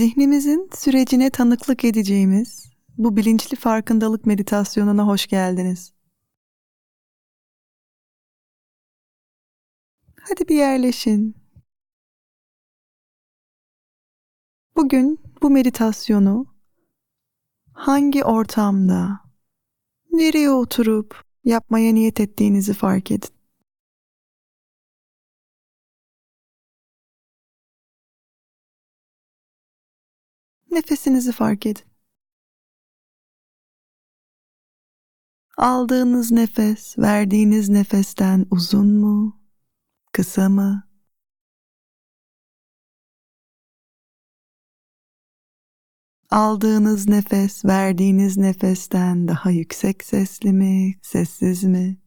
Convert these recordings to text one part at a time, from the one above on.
Zihnimizin sürecine tanıklık edeceğimiz bu bilinçli farkındalık meditasyonuna hoş geldiniz. Hadi bir yerleşin. Bugün bu meditasyonu hangi ortamda, nereye oturup yapmaya niyet ettiğinizi fark edin. Nefesinizi fark edin. Aldığınız nefes, verdiğiniz nefesten uzun mu? Kısa mı? Aldığınız nefes, verdiğiniz nefesten daha yüksek sesli mi, sessiz mi?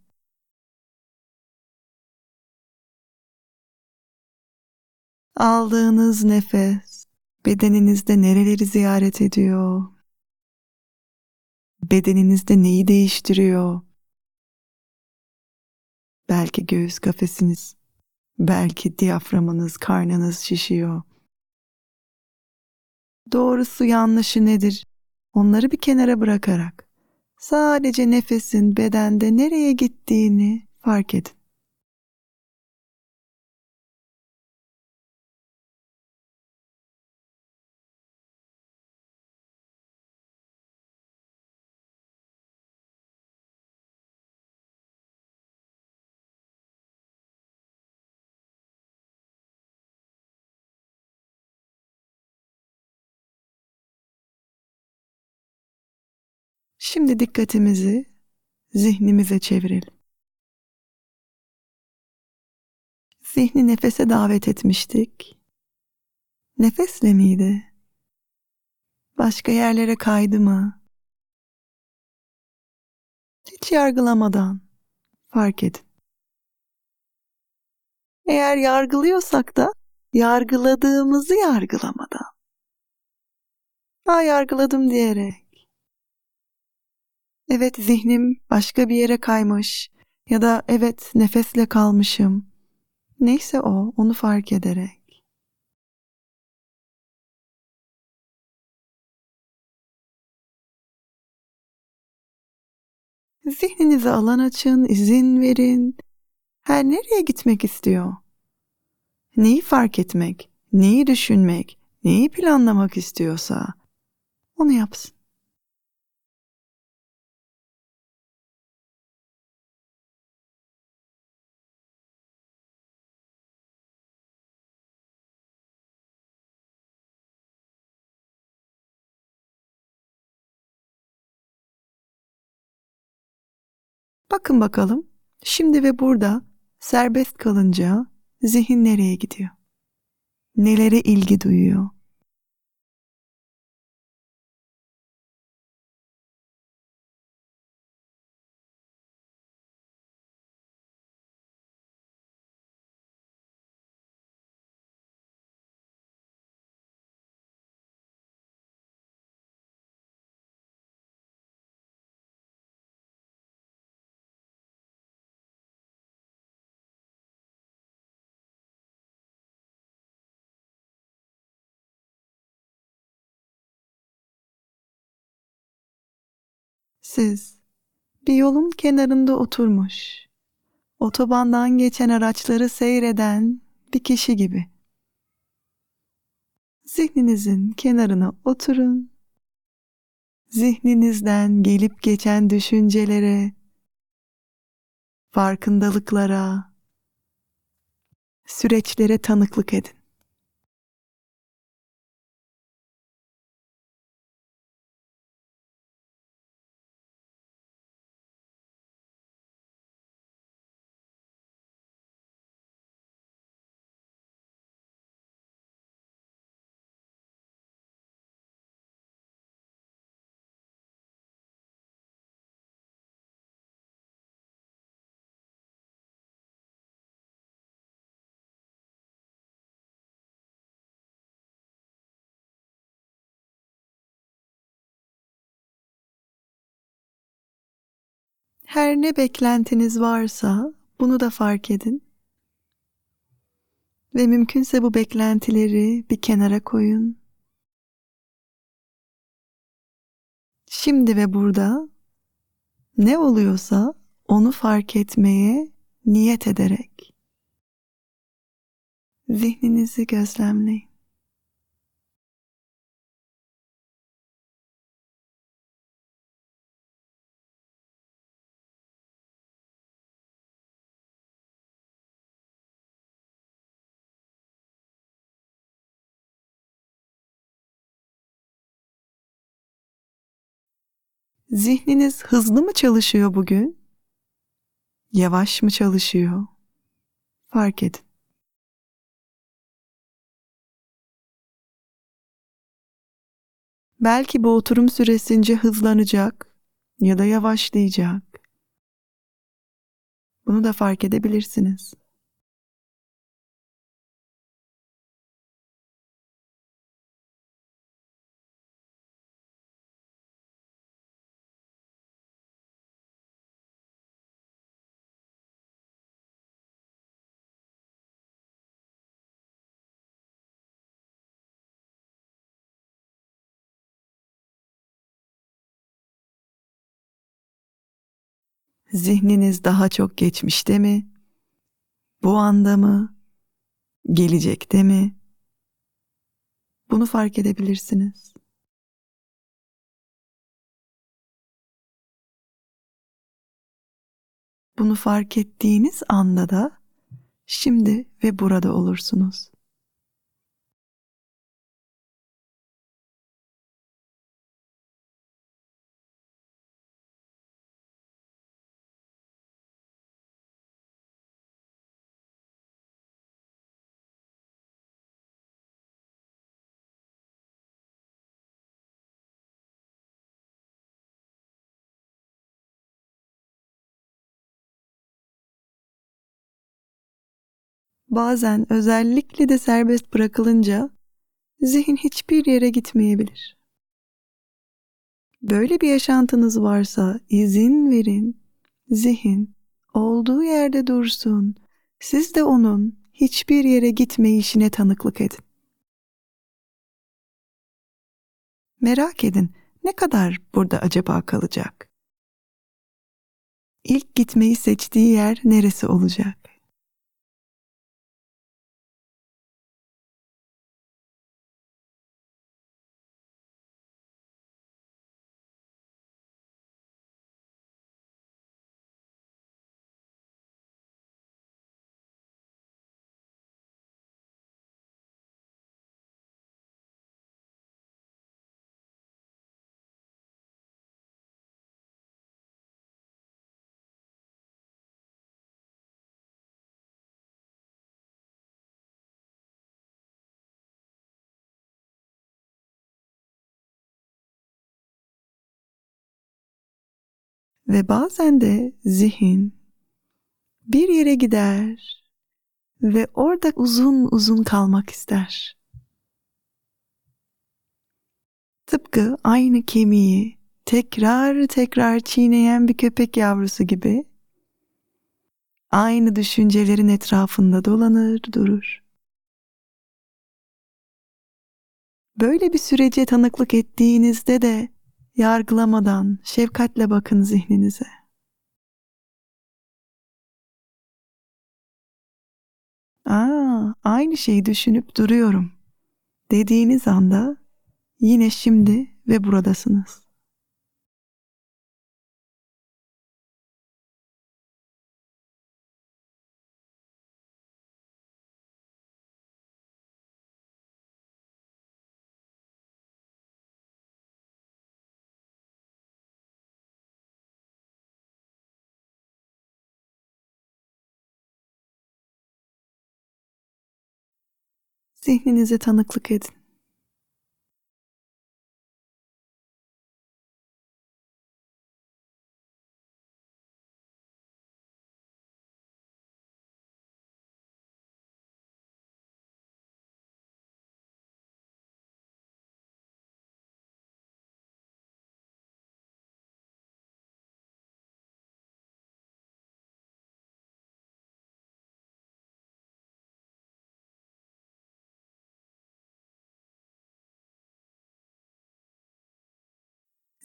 Aldığınız nefes bedeninizde nereleri ziyaret ediyor? Bedeninizde neyi değiştiriyor? Belki göğüs kafesiniz, belki diyaframınız, karnınız şişiyor. Doğrusu yanlışı nedir? Onları bir kenara bırakarak sadece nefesin bedende nereye gittiğini fark edin. Şimdi dikkatimizi zihnimize çevirelim. Zihni nefese davet etmiştik. Nefesle miydi? Başka yerlere kaydı mı? Hiç yargılamadan fark edin. Eğer yargılıyorsak da yargıladığımızı yargılamadan. Aa yargıladım diyerek Evet zihnim başka bir yere kaymış ya da evet nefesle kalmışım. Neyse o, onu fark ederek. Zihninize alan açın, izin verin. Her nereye gitmek istiyor? Neyi fark etmek, neyi düşünmek, neyi planlamak istiyorsa onu yapsın. Bakın bakalım şimdi ve burada serbest kalınca zihin nereye gidiyor? Nelere ilgi duyuyor? Siz bir yolun kenarında oturmuş, otobandan geçen araçları seyreden bir kişi gibi. Zihninizin kenarına oturun. Zihninizden gelip geçen düşüncelere, farkındalıklara, süreçlere tanıklık edin. her ne beklentiniz varsa bunu da fark edin. Ve mümkünse bu beklentileri bir kenara koyun. Şimdi ve burada ne oluyorsa onu fark etmeye niyet ederek zihninizi gözlemleyin. Zihniniz hızlı mı çalışıyor bugün? Yavaş mı çalışıyor? Fark edin. Belki bu oturum süresince hızlanacak ya da yavaşlayacak. Bunu da fark edebilirsiniz. Zihniniz daha çok geçmişte mi? Bu anda mı? Gelecekte mi? Bunu fark edebilirsiniz. Bunu fark ettiğiniz anda da şimdi ve burada olursunuz. Bazen özellikle de serbest bırakılınca zihin hiçbir yere gitmeyebilir. Böyle bir yaşantınız varsa izin verin. Zihin olduğu yerde dursun. Siz de onun hiçbir yere gitmeyişine tanıklık edin. Merak edin ne kadar burada acaba kalacak? İlk gitmeyi seçtiği yer neresi olacak? Ve bazen de zihin bir yere gider ve orada uzun uzun kalmak ister. Tıpkı aynı kemiği tekrar tekrar çiğneyen bir köpek yavrusu gibi aynı düşüncelerin etrafında dolanır durur. Böyle bir sürece tanıklık ettiğinizde de yargılamadan şefkatle bakın zihninize. Aa, aynı şeyi düşünüp duruyorum dediğiniz anda yine şimdi ve buradasınız. Zihninize tanıklık edin.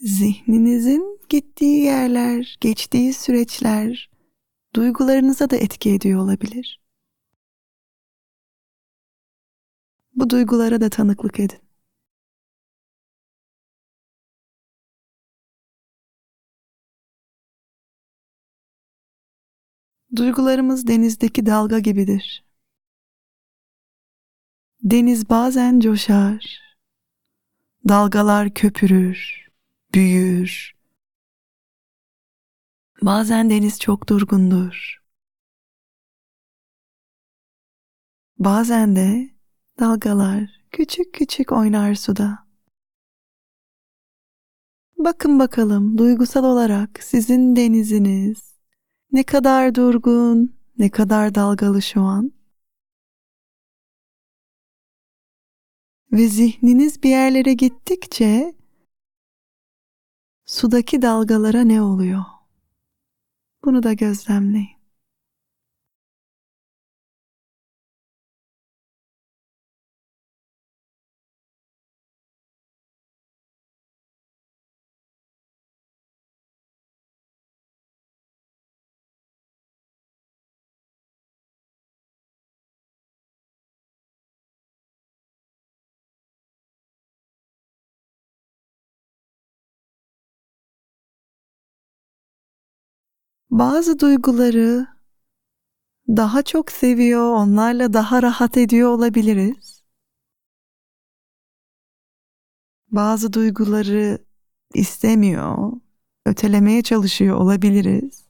Zihninizin gittiği yerler, geçtiği süreçler duygularınıza da etki ediyor olabilir. Bu duygulara da tanıklık edin. Duygularımız denizdeki dalga gibidir. Deniz bazen coşar, dalgalar köpürür, büyür. Bazen deniz çok durgundur. Bazen de dalgalar küçük küçük oynar suda. Bakın bakalım duygusal olarak sizin deniziniz ne kadar durgun, ne kadar dalgalı şu an. Ve zihniniz bir yerlere gittikçe sudaki dalgalara ne oluyor? Bunu da gözlemleyin. Bazı duyguları daha çok seviyor, onlarla daha rahat ediyor olabiliriz. Bazı duyguları istemiyor, ötelemeye çalışıyor olabiliriz.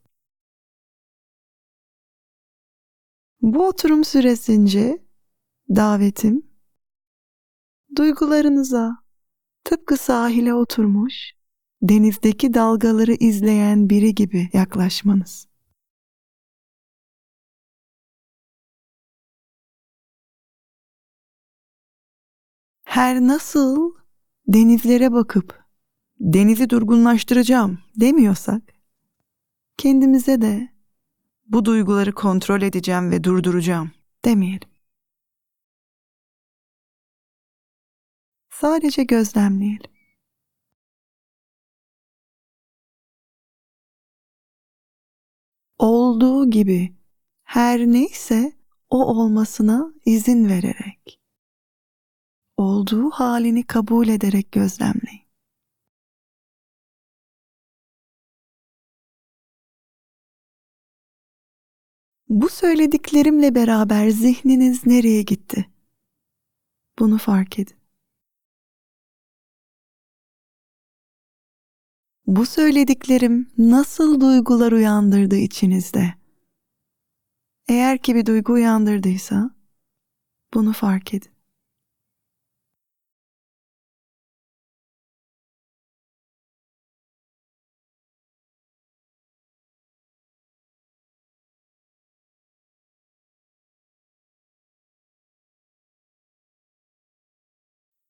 Bu oturum süresince davetim duygularınıza tıpkı sahile oturmuş denizdeki dalgaları izleyen biri gibi yaklaşmanız. Her nasıl denizlere bakıp denizi durgunlaştıracağım demiyorsak kendimize de bu duyguları kontrol edeceğim ve durduracağım demeyelim. Sadece gözlemleyelim. Olduğu gibi her neyse o olmasına izin vererek, olduğu halini kabul ederek gözlemleyin. Bu söylediklerimle beraber zihniniz nereye gitti? Bunu fark edin. Bu söylediklerim nasıl duygular uyandırdı içinizde? Eğer ki bir duygu uyandırdıysa bunu fark edin.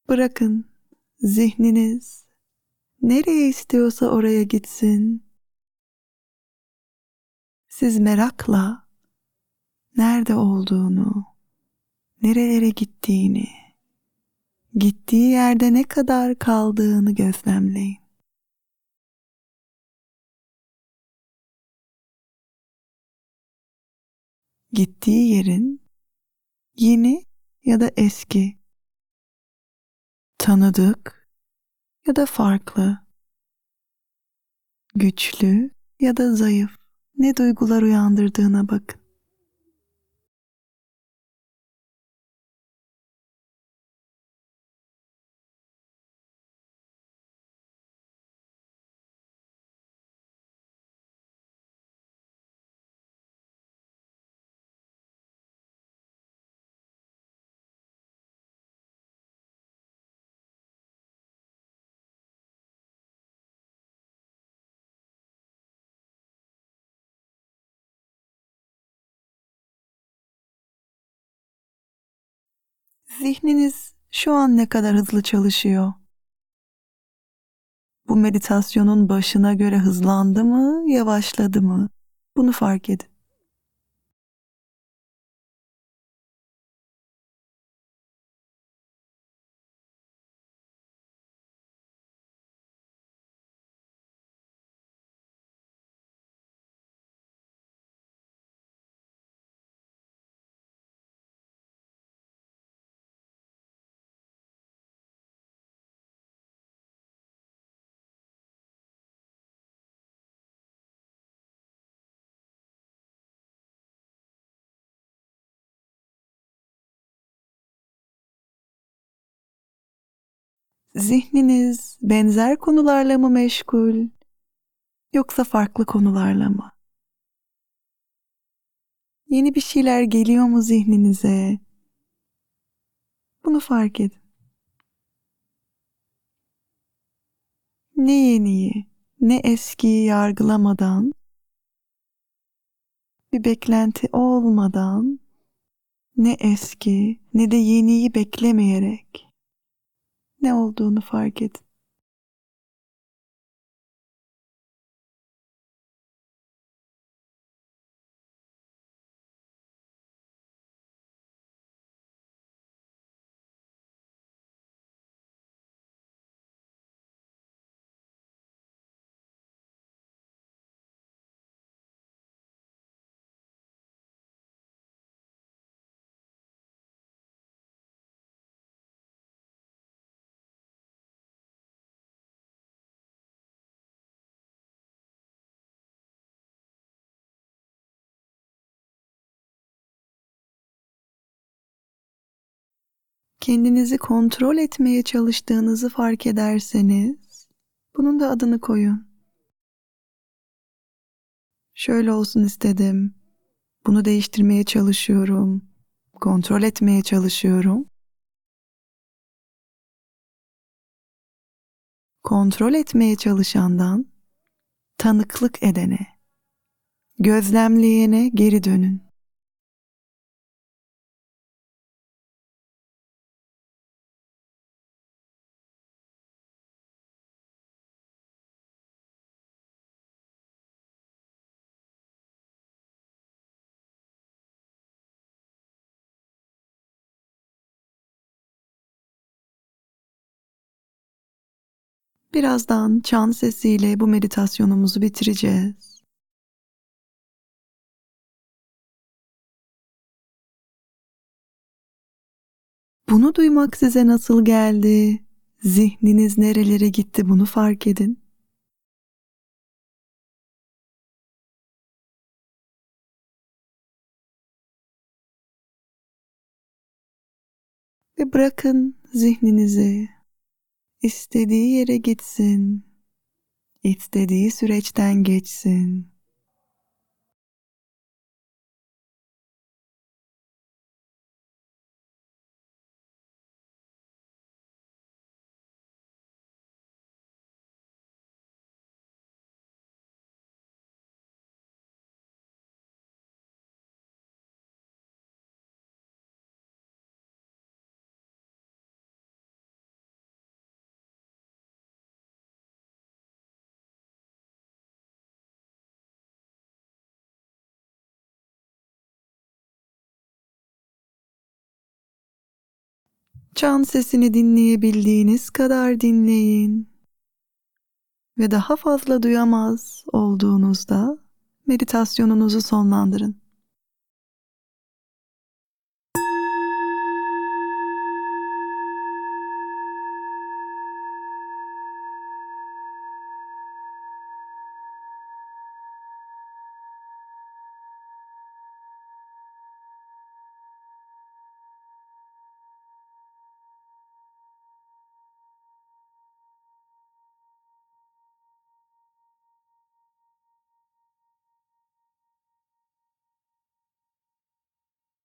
Bırakın zihniniz Nereye istiyorsa oraya gitsin. Siz merakla nerede olduğunu, nerelere gittiğini, gittiği yerde ne kadar kaldığını gözlemleyin. Gittiği yerin yeni ya da eski, tanıdık ya da farklı, güçlü ya da zayıf ne duygular uyandırdığına bakın. Zihniniz şu an ne kadar hızlı çalışıyor? Bu meditasyonun başına göre hızlandı mı, yavaşladı mı? Bunu fark edin. Zihniniz benzer konularla mı meşgul yoksa farklı konularla mı? Yeni bir şeyler geliyor mu zihninize? Bunu fark edin. Ne yeniyi, ne eskiyi yargılamadan, bir beklenti olmadan, ne eski ne de yeniyi beklemeyerek ne olduğunu fark edin. Kendinizi kontrol etmeye çalıştığınızı fark ederseniz bunun da adını koyun. Şöyle olsun istedim. Bunu değiştirmeye çalışıyorum. Kontrol etmeye çalışıyorum. Kontrol etmeye çalışandan tanıklık edene, gözlemleyene geri dönün. Birazdan çan sesiyle bu meditasyonumuzu bitireceğiz. Bunu duymak size nasıl geldi? Zihniniz nerelere gitti bunu fark edin. Ve bırakın zihninizi istediği yere gitsin. istediği süreçten geçsin. Çan sesini dinleyebildiğiniz kadar dinleyin. Ve daha fazla duyamaz olduğunuzda meditasyonunuzu sonlandırın.